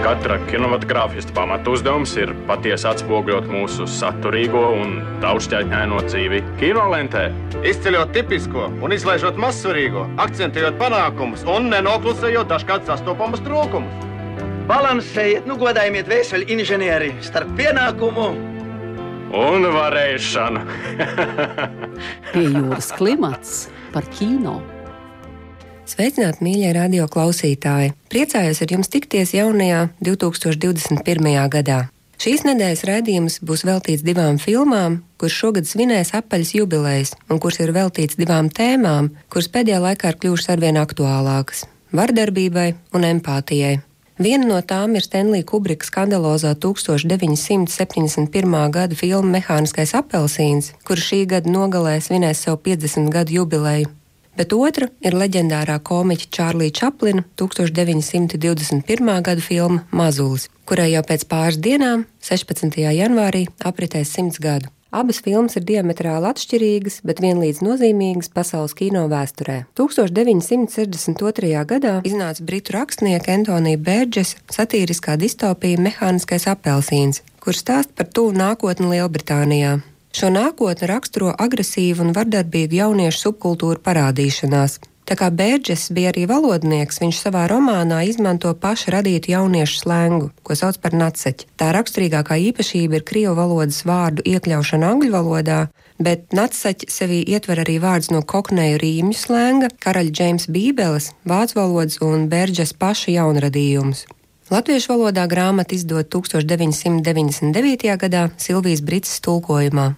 Katra kinematogrāfista pamatu uzdevums ir patiesi atspoguļot mūsu saturīgo un daudzšķaitņaino dzīvi kinolentē. Izceļot tipisko un izlaižot mazsvarīgo, akcentējot panākumus un nenoklusējot dažkārt sastopamus trūkumus. Balansējiet, nu godājiet vēseli inženieri starp pienākumu un varēšanu. Pie jūras klimats par kino. Sveicināti, mīļie radio klausītāji! Priecājos ar jums tikties jaunajā 2021. gadā. Šīs nedēļas raidījums būs veltīts divām filmām, kuras šogad svinēs apaļas jubilejas, un kuras ir veltīts divām tēmām, kuras pēdējā laikā ir kļuvušas arvien aktuālākas - vardarbībai un empātijai. Viena no tām ir Stanley Kubrika skandalozā 1971. gada filma Mehāniskais apelsīns, kurš šī gada nogalē svinēs savu 50 gadu jubileju. Bet otra ir leģendārā komiķa Čārlīda Čaplina 1921. gada filma Mazulis, kurai jau pēc pāris dienām, 16. janvārī, apritēs simts gadu. Abas filmas ir diametrāli atšķirīgas, bet vienlīdz nozīmīgas pasaules kino vēsturē. 1962. gadā iznāca britu rakstnieka Antonija Bērģesa satīriskā distopija Mehāniskais apelsīns, kurš stāsta par tuvu nākotni Lielbritānijā. Šo nākotni raksturo agresīvu un vardarbīgu jauniešu subkultūru parādīšanās, Tā kā Bērģis bija arī valodnieks, viņš savā romānā izmanto pašu radītu jauniešu slēngu, ko sauc par naceķi. Tā raksturīgākā īpašība ir krievu valodas vārdu iekļaušana angļu valodā, bet naceķi sevī ietver arī vārdus no kokneju rīmju slēnga, karaļa Džeimsa Bībeles, vācu valodas un Bērģis paša jaunradījumus. Latviešu valodā grāmatu izdot 1999. gadā Silvijas Brits tulkojumā.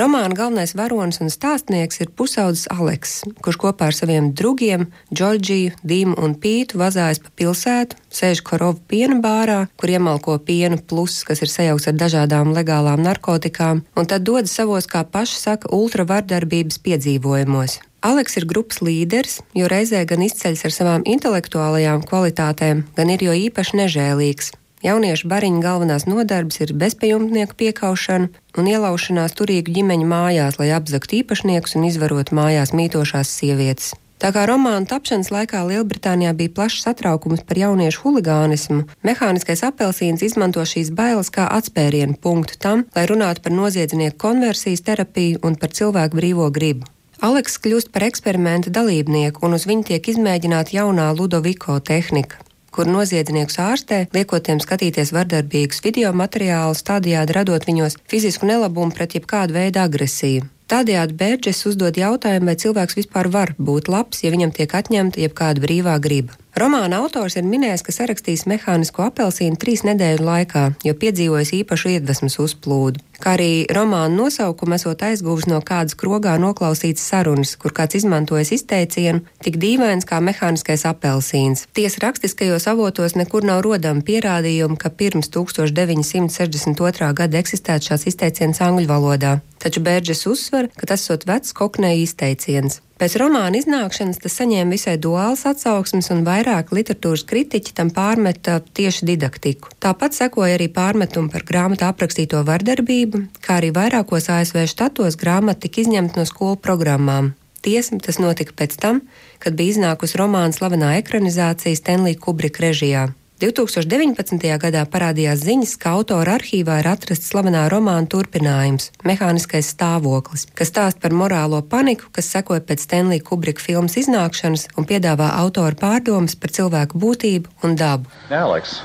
Romāna galvenais varonis un stāstnieks ir pusaudzis Aleks, kurš kopā ar saviem draugiem Džordžiju, Dīmu un Pītu vazājas pa pilsētu, sēž korovu piena bārā, kur iemalko pienu plus, kas ir sajaukts ar dažādām legālām narkotikām, un tad dodas savos, kā paši saka, ultravardarbības piedzīvojumos. Aleks ir grupas līderis, jo reizē gan izceļas ar savām intelektuālajām kvalitātēm, gan ir jo īpaši nežēlīgs. Jauniešu bariņu galvenās nodarbes ir bezpajumtnieku piekaušana un ielaušanās turīgu ģimeņu mājās, lai apzaktu īpašniekus un izvarotu mājās mītošās sievietes. Tā kā romāna tapšanas laikā Lielbritānijā bija plašs satraukums par jauniešu huligānismu, mehāniskais apelsīns izmanto šīs bailes kā atspērienu punktu tam, lai runātu par noziedznieku konversijas terapiju un par cilvēku brīvo gribu. Aleks kļūst par eksperimenta dalībnieku, un uz viņu tiek izmēģināta jaunā Ludoviko tehnika kur noziedzniekus ārstē, liekot tiem skatīties vardarbīgus video materiālus, tādējādi radot viņos fizisku nelabumu pret jebkādu veidu agresiju. Tādējādi Bērģis uzdod jautājumu, vai cilvēks vispār var būt labs, ja viņam tiek atņemta jebkāda brīvā griba. Romāna autors ir minējis, ka sarakstījis mehānisko apelsīnu trīs nedēļu laikā, jo piedzīvojis īpašu iedvesmas uzplūdu. Kā arī romāna nosaukumu esot aizguvis no kādas krogā noklausītas sarunas, kur kāds izmantojis izteicienu tik dīvains kā mehāniskais apelsīns. Tiesa rakstiskajos avotos nekur nav rodami pierādījumi, ka pirms 1962. gada eksistētu šāds izteiciens angļu valodā. Taču Bērģis uzsver, ka tas esot vecs koknēja izteiciens. Pēc romāna iznākšanas tas saņēma visai duāls atsauksmes, un vairāk literatūras kritiķi tam pārmeta tieši didaktiku. Tāpat sekoja arī pārmetumi par grāmatā aprakstīto vardarbību, kā arī vairākos ASV štatos grāmata tika izņemta no skolu programmām. Tiesa, tas notika pēc tam, kad bija iznākusi romāna slavenā ekranizācija Stanley Kubrika režijā. 2019. gadā parādījās ziņas, ka autora arhīvā ir atrasts slavenā romāna turpinājums - Mehāniskais stāvoklis, kas stāsta par morālo paniku, kas sekoja pēc Stanley Kubrika filmas iznākšanas un piedāvā autora pārdomas par cilvēku būtību un dabu. Alex.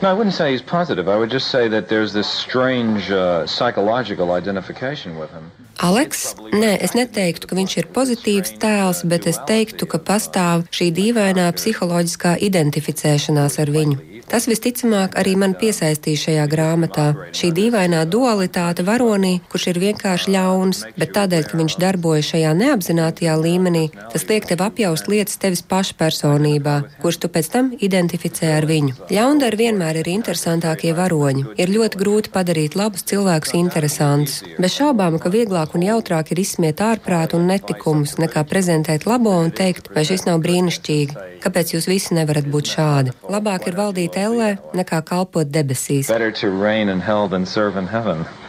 No, I wouldn't say he's positive. I would just say that there's this strange uh, psychological identification with him. Aleks? Nē, es neteiktu, ka viņš ir pozitīvs tēls, bet es teiktu, ka pastāv šī dīvainā psiholoģiskā identificēšanās ar viņu. Tas visticamāk arī man piesaistīja šajā grāmatā. Šī dīvainā dualitāte varonī, kurš ir vienkārši ļauns, bet tādēļ, ka viņš darbojas šajā neapzinātajā līmenī, tas liek tev apjaust lietas tevis pašpersonībā, kurš tu pēc tam identificē ar viņu. Ļaundari vienmēr ir interesantākie varoņi. Ir ļoti grūti padarīt labus cilvēkus interesantus. Bez šaubām, ka vieglāk un jautrāk ir izsmiet ārprātu un netikumus, nekā prezentēt labo un teikt, vai šis nav brīnišķīgi. Kāpēc jūs visi nevarat būt šādi? Labāk ir valdīt ellē nekā kalpot debesīs.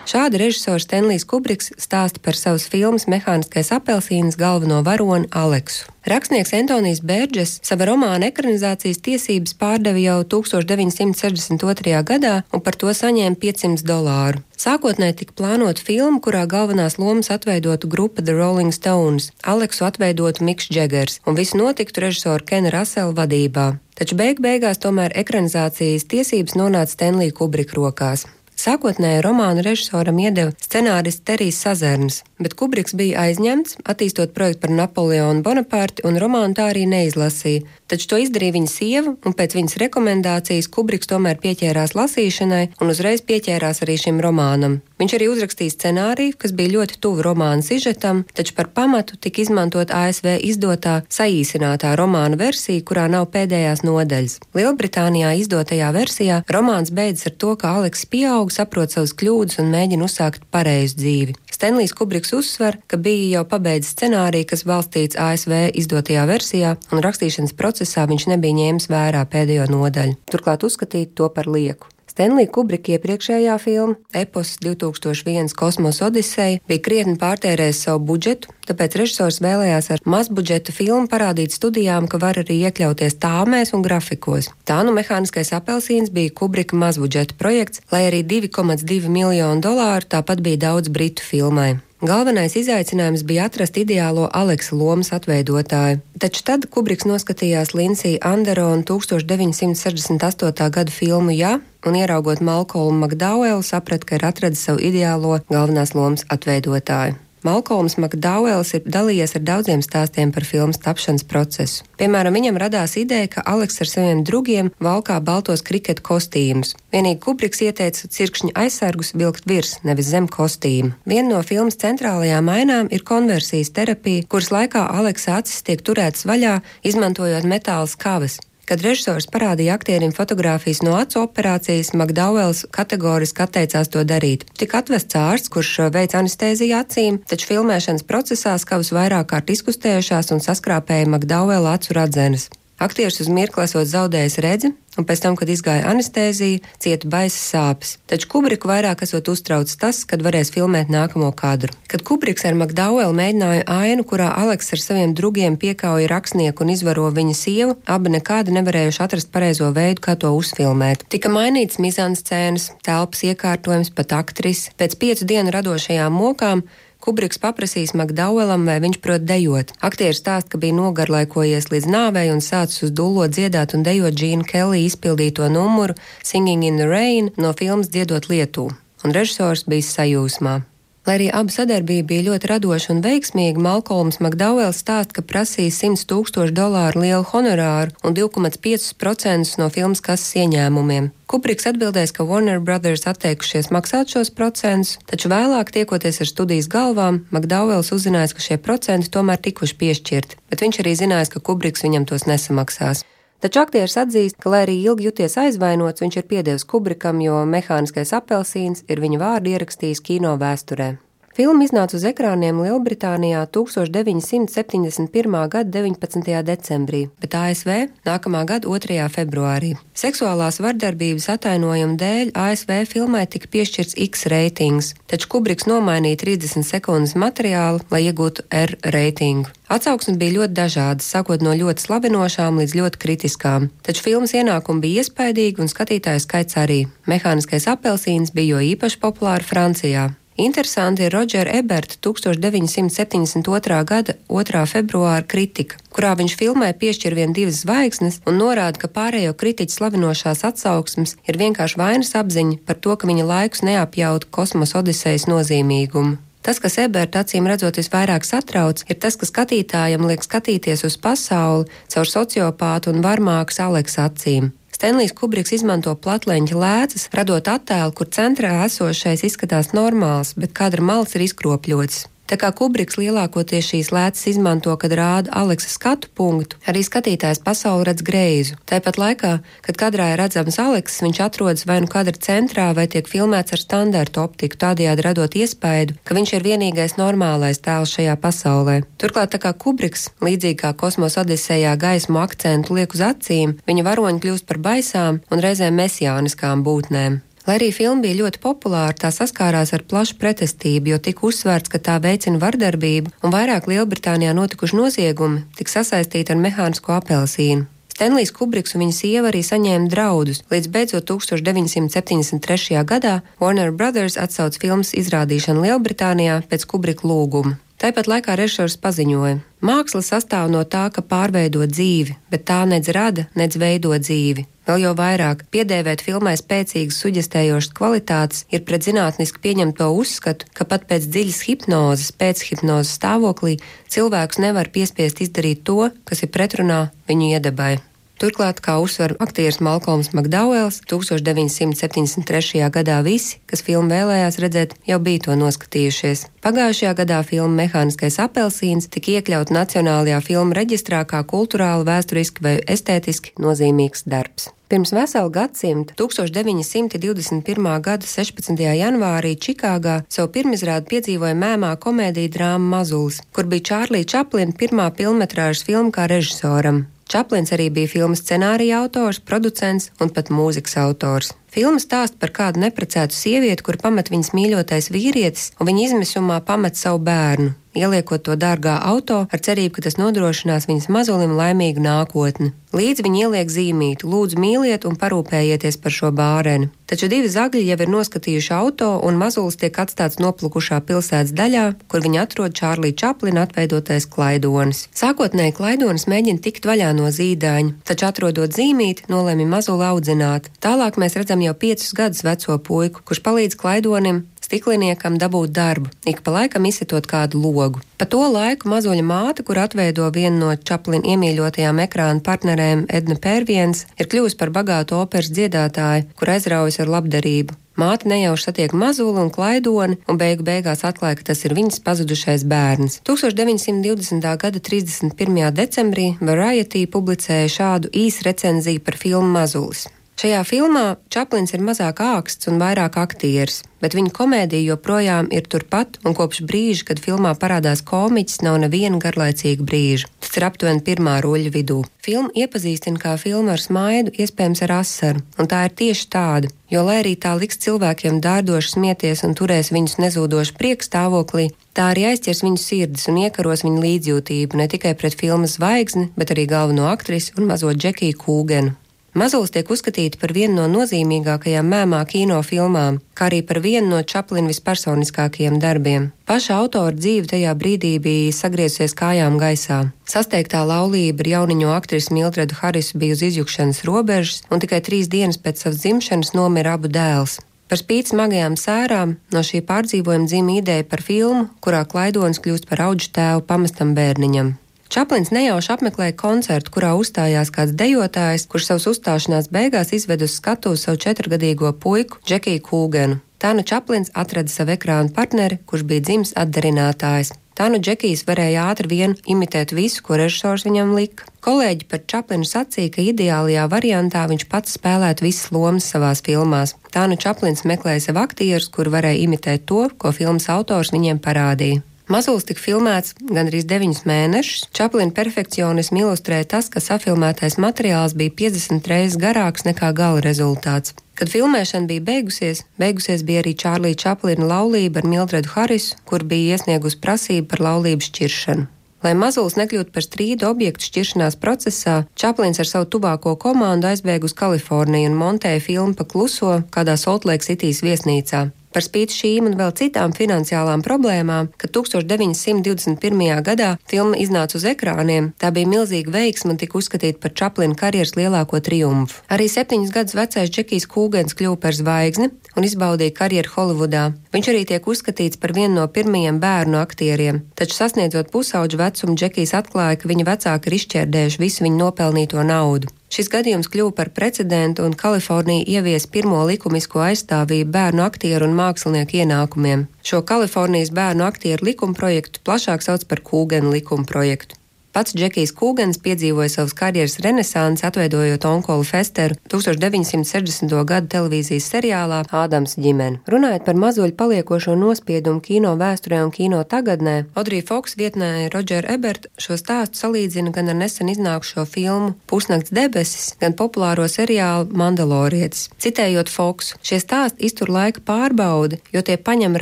Šādi režisors Stenlijs Kubriks stāsta par savas filmas Mehāniskais apelsīns galveno varoni Aleksu. Rakstnieks Antonijs Bērģes sava romāna ekranizācijas tiesības pārdeva jau 1962. gadā un par to saņēma 500 dolāru. Sākotnēji tika plānota filma, kurā galvenās lomas atveidotu grupa The Rolling Stones, Aleksu atveidotu Miks Džegers un visu notiktu režisora Kena Rasela vadībā. Taču beig beigās tomēr ekranizācijas tiesības nonāca Stenlija Kubrika rokās. Sākotnēji romānu režisoram iedeva scenārists Terijs Sazerns, bet Kubriks bija aizņemts, attīstot projektu par Napoleonu Bonaparti, un romānu tā arī neizlasīja. Taču to izdarīja viņa sieva, un pēc viņas rekomendācijas Kubriks tomēr pieķērās lasīšanai un uzreiz pieķērās arī šim romānam. Viņš arī uzrakstīja scenāriju, kas bija ļoti tuvu romāna sižetam, taču par pamatu tika izmantot ASV izdotā saīsinātā romāna versija, kurā nav pēdējās nodaļas. Lielbritānijā izdotajā versijā romāns beidzas ar to, ka Aleks pieaug, saprot savas kļūdas un mēģina uzsākt pareizu dzīvi. Stenlijs Kubriks uzsver, ka bija jau pabeidzis scenāriju, kas balstīts ASV izdotajā versijā, un rakstīšanas procesā viņš nebija ņēmis vērā pēdējo nodaļu. Turklāt uzskatīt to par lieku. Stenlija Kubrika iepriekšējā filma, Epos 2001 Kosmosa Odiseja, bija krietni pārtērējis savu budžetu, tāpēc režisors vēlējās ar mazbudžeta filmu parādīt studijām, ka var arī iekļauties tāmēs un grafikos. Tā nu mehāniskais apelsīns bija Kubrika mazbudžeta projekts, lai arī 2,2 miljonu dolāru tāpat bija daudz britu filmai. Galvenais izaicinājums bija atrast ideālo Aleksa lomas atveidotāju, taču tad Kubriks noskatījās Linsija Anderona 1968. gada filmu Jā, un ieraugot Malkolmu Makdauelu, saprata, ka ir atradis savu ideālo galvenās lomas atveidotāju. Malkolms Makdauels ir dalījies ar daudziem stāstiem par filmas tapšanas procesu. Piemēram, viņam radās ideja, ka Aleks ar saviem draugiem valkā baltos kriketa kostīmus. Vienīgi Kubriks ieteica cirkšņa aizsargus vilkt virs, nevis zem kostīma. Viena no filmas centrālajām ainām ir konversijas terapija, kuras laikā Aleksa acis tiek turētas vaļā, izmantojot metāla skavas. Kad režisors parādīja aktierim fotogrāfijas no acu operācijas, Makdauels kategoriski atteicās to darīt. Tik atvests ārsts, kurš veic anestēziju acīm, taču filmēšanas procesā skavas vairāk kārt izkustējušās un saskrāpēja Makdauela acu radzenes. Aktieris uz mirkli esot zaudējis redzi, un pēc tam, kad izgāja anestēzija, cieta baisas sāpes. Taču Kubriku vairāk esot uztrauc tas, kad varēs filmēt nākamo kadru. Kad Kubriks ar Makdauelu mēģināja ainu, kurā Aleks ar saviem draugiem piekauja rakstnieku un izvaro viņa sievu, abi nekādi nevarējuši atrast pareizo veidu, kā to uzfilmēt. Tika mainīts mizanscēnas, telpas iekārtojums, pat aktris. Pēc piecu dienu radošajām mokām Kubriks paprasīs Makdauelam, vai viņš prot dejot. Aktieris stāsta, ka bija nogarlaikojies līdz nāvei un sācis uz dūlo dziedāt un dejot Džīna Kelly izpildīto numuru Singing in the Rain no filmas Dziedot Lietū, un režisors bija sajūsmā. Lai arī abu sadarbība bija ļoti radoša un veiksmīga, Malkolms Makdauels stāsta, ka prasīja 100 tūkstošu dolāru lielu honorāru un 2,5% no filmas kases ieņēmumiem. Kubriks atbildēs, ka Warner Brothers atteikušies maksāt šos procentus, taču vēlāk, tiekoties ar studijas galvām, Makdauels uzzinājis, ka šie procenti tomēr tikuši piešķirti, bet viņš arī zinājis, ka Kubriks viņam tos nesamaksās. Taču aktieris atzīst, ka, lai arī ilgi juties aizvainots, viņš ir piedevis Kubrikam, jo mehāniskais apelsīns ir viņa vārdu ierakstījis kino vēsturē. Filma iznāca uz ekrāniem Lielbritānijā 1971. gada 19. decembrī, bet ASV nākamā gada 2. februārī. Seksuālās vardarbības atainojuma dēļ ASV filmai tika piešķirts X reitings, taču Kubriks nomainīja 30 sekundes materiālu, lai iegūtu R reitingu. Atsauksmes bija ļoti dažādas, sākot no ļoti slavinošām līdz ļoti kritiskām, taču filmas ienākumi bija iespaidīgi un skatītāju skaits arī. Mehāniskais apelsīns bija jo īpaši populāri Francijā. Interesanti ir Rodžera Eberta 1972. gada 2. februāra kritika, kurā viņš filmē piešķir vien divas zvaigznes un norāda, ka pārējo kritiķu slavinošās atsauksmes ir vienkārši vainas apziņa par to, ka viņa laikus neapjauta kosmosa odisejas nozīmīgumu. Tas, kas Eberta acīm redzot visvairāk satrauc, ir tas, ka skatītājam liek skatīties uz pasauli caur sociopātu un varmākas Aleksa acīm. Stenlijs Kubriks izmanto platleņķa lēcas, radot attēlu, kur centrā esošais izskatās normāls, bet kadra mals ir izkropļots. Tā kā Kubriks lielākoties šīs lētas izmanto, kad rāda Aleksa skatu punktu, arī skatītājs pasauli redz greizu. Tāpat laikā, kad kadrā ir redzams Aleks, viņš atrodas vai nu kadra centrā, vai tiek filmēts ar standarta optiku, tādējādi radot iespēju, ka viņš ir vienīgais normālais tēls šajā pasaulē. Turklāt, tā kā Kubriks, līdzīgi kā kosmosa odisējā gaismu akcentu liek uz acīm, viņa varoņi kļūst par baisām un reizēm mesijāniskām būtnēm. Lai arī filma bija ļoti populāra, tā saskārās ar plašu pretestību, jo tika uzsvērts, ka tā veicina vardarbību, un vairāk Lielbritānijā notikuši noziegumi tika sasaistīti ar mehānisko apelsīnu. Stenlijs Kubriks un viņa sieva arī saņēma draudus, līdz beidzot 1973. gadā Warner Brothers atsauc filmas izrādīšanu Lielbritānijā pēc Kubrika lūguma. Tāpat laikā režisors paziņoja, māksla sastāv no tā, ka pārveido dzīvi, bet tā nedz rada, nedz veido dzīvi. Vēl jau vairāk, piedēvēt filmai spēcīgas suģestējošas kvalitātes ir pret zinātniski pieņemto uzskatu, ka pat pēc dziļas hipnozes, pēc hipnozes stāvoklī cilvēks nevar piespiest izdarīt to, kas ir pretrunā viņu iedabai. Turklāt, kā uzsver aktieris Malkolms Makdauels, 1973. gadā visi, kas filmu vēlējās redzēt, jau bija to noskatījušies. Pagājušajā gadā filma Mehāniskais apelsīns tika iekļaut Nacionālajā filmu reģistrā kā kultūrāli, vēsturiski vai estētiski nozīmīgs darbs. Pirms vesela gadsimta, 1921. gada 16. janvārī Čikāgā savu pirmizrādi piedzīvoja mēmā komēdija drāma Mazulis, kur bija Čārlī Čaplina pirmā filmetrāžas filma kā režisoram. Čaplins arī bija filmas scenārija autors, producents un pat mūzikas autors. Filma stāsta par kādu neprecētu sievieti, kur pamet viņas mīļotais vīrietis, un viņa izmisumā pamet savu bērnu ieliekot to dārgā auto ar cerību, ka tas nodrošinās viņas mazulim laimīgu nākotni. Līdz viņi ieliek zīmīti, lūdzu mīliet un parūpējieties par šo bāreni. Taču divi zagļi jau ir noskatījuši auto, un mazulis tiek atstāts noplukušā pilsētas daļā, kur viņi atrod Čārlī Čaplina atveidotais klaidonis. Sākotnēji klaidonis mēģina tikt vaļā no zīdaiņa, taču atrodot zīmīti, nolēma mazuli audzināt. Tālāk mēs redzam jau piecus gadus veco puiku, kurš palīdz klaidonim stikliniekam dabūt darbu, ik pa laikam izsitot kādu logu. Pa to laiku mazuļa māte, kur atveido vienu no Čaplina iemīļotajām ekrāna partnerēm Edna Pērviens, ir kļuvusi par bagātu operas dziedātāju, kur aizraujas ar labdarību. Māte nejauši satiek mazuli un klaidoni, un beigu beigās atklāja, ka tas ir viņas pazudušais bērns. 1920. gada 31. decembrī Variety publicēja šādu īsu recenziju par filmu Mazulis. Šajā filmā Čaplins ir mazāk āksts un vairāk aktieris, bet viņa komēdija joprojām ir turpat, un kopš brīža, kad filmā parādās komiķis, nav neviena garlaicīga brīža. Tas ir aptuveni pirmā roļa vidū. Filma iepazīstina kā filmu ar smaidu, iespējams ar asaru, un tā ir tieši tāda, jo lai arī tā liks cilvēkiem dārdoši smieties un turēs viņus nezūdoši priekstāvoklī, tā arī aizķers viņu sirdis un iekaros viņu līdzjūtību ne tikai pret filmas zvaigzni, bet arī galveno aktrisi un mazo Džekiju Kūgenu. Mazulis tiek uzskatīta par vienu no nozīmīgākajām mēmā kino filmām, kā arī par vienu no Čaplina vispersoniskākajiem darbiem. Paša autora dzīve tajā brīdī bija sagriezusies kājām gaisā. Sasteigtā laulība ar jauniņo aktrisu Mildredu Harisu bija uz izjukšanas robežas, un tikai trīs dienas pēc savas dzimšanas nomira abu dēls. Par spīti smagajām sērām no šī pārdzīvojuma dzimta ideja par filmu, kurā klaidonis kļūst par auģu tēvu pamestam bērniņam. Čaplins nejauši apmeklēja koncertu, kurā uzstājās kāds dejotājs, kurš savas uzstāšanās beigās izved uz skatuves savu četrgadīgo puiku Džekiju Kūgenu. Tā nu Čaplins atrada savu ekrānu partneri, kurš bija dzimis atdarinātājs. Tā nu Džekijs varēja ātri vien imitēt visu, ko režisors viņam lika. Kolēģi par Čaplinu sacīja, ka ideālajā variantā viņš pats spēlētu visas lomas savās filmās. Tā nu Čaplins meklēja sev aktierus, kur varēja imitēt to, ko filmas autors viņiem parādīja. Mazulis tika filmēts gandrīz 9 mēnešus. Čaplina perfekcionismu ilustrēja tas, ka safilmētais materiāls bija 50 reizes garāks nekā gala rezultāts. Kad filmēšana bija beigusies, beigusies bija arī Čārlīda Čaplina laulība ar Mildredu Harisu, kur bija iesniegusi prasību par laulības šķiršanu. Lai mazulis nekļūtu par strīdu objektu šķiršanās procesā, Čaplins ar savu tuvāko komandu aizbēga uz Kaliforniju un montēja filmu pa kluso kādā Soltlēk Citīs viesnīcā. Par spīti šīm un vēl citām finansiālām problēmām, kad 1921. gadā filma iznāca uz ekrāniem, tā bija milzīga veiksma un tika uzskatīta par Čaplina karjeras lielāko triumfu. Arī septiņus gadus vecais Džekijs Kūgens kļuva par zvaigzni un izbaudīja karjeru Holivudā. Viņš arī tiek uzskatīts par vienu no pirmajiem bērnu aktieriem, taču sasniedzot pusauģu vecumu, Džekijs atklāja, ka viņa vecāki ir izšķērdējuši visu viņu nopelnīto naudu. Šis gadījums kļuva par precedentu, un Kalifornija ievies pirmo likumisko aizstāvību bērnu aktieru un mākslinieku ienākumiem. Šo Kalifornijas bērnu aktieru likuma projektu plašāk sauc par Kūgena likuma projektu. Pats Džekijs Kūgens piedzīvoja savas karjeras renesansi, atveidojot Onkolu Festeru 1960. gadu televīzijas seriālā Ādams ģimene. Runājot par mazuļu paliekošo nospiedumu kino vēsturē un kino tagadnē, Audrija Foks vietnē Rodžera Eberta šo stāstu salīdzina gan ar nesen iznākušo filmu Pusnakts debesis, gan populāro seriālu Mandalorietis. Citējot Foks, šie stāsti iztur laika pārbaudi, jo tie paņem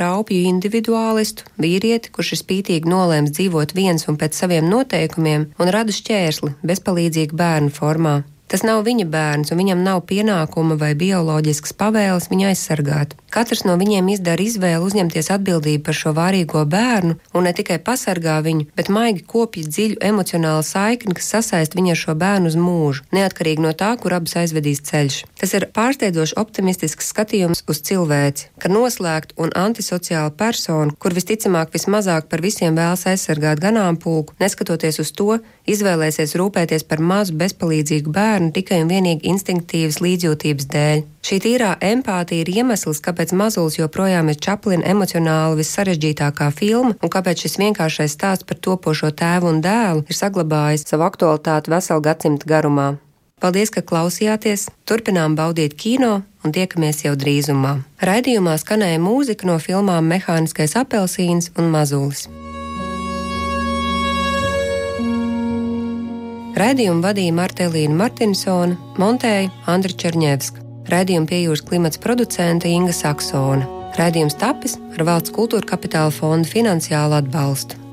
raupju individuālistu, vīrieti, kurš ir spītīgi nolēms dzīvot viens un pēc saviem noteikumiem, noteikumiem un rada šķērsli bezpalīdzīgu bērnu formā. Tas nav viņa bērns, un viņam nav pienākuma vai bioloģiskas pavēles viņu aizsargāt. Katrs no viņiem izdara izvēli uzņemties atbildību par šo vārīgo bērnu un ne tikai pasargā viņu, bet maigi kopjas dziļu emocionālu saikni, kas sasaist viņu ar šo bērnu uz mūžu, neatkarīgi no tā, kur abas aizvedīs ceļš. Tas ir pārsteidzoši optimistisks skatījums uz cilvēci, ka noslēgt un antisociāla persona, kur visticamāk vismazāk par visiem vēlas aizsargāt ganāmpulku, neskatoties uz to, izvēlēsies rūpēties par mazu bezpalīdzīgu bērnu tikai un vienīgi instinktīvas līdzjūtības dēļ. Šī tīrā empātija ir iemesls, kāpēc Mazulis joprojām ir Čaplina emocionāli vissarežģītākā filma un kāpēc šis vienkāršais stāsts par topošo tēvu un dēlu ir saglabājis savu aktualitāti veselu gadsimtu garumā. Paldies, ka klausījāties! Turpinām baudīt kino un tiekamies jau drīzumā. Raidījumā skanēja mūzika no filmām Mehāniskais apelsīns un Mazulis. Raidījumu vadīja Martelīna Martinsona, montēja Andra Černievska. Raidījuma pie jūras klimats producente Inga Saksona. Raidījums tapis ar valsts kultūra kapitāla fonda finansiālu atbalstu.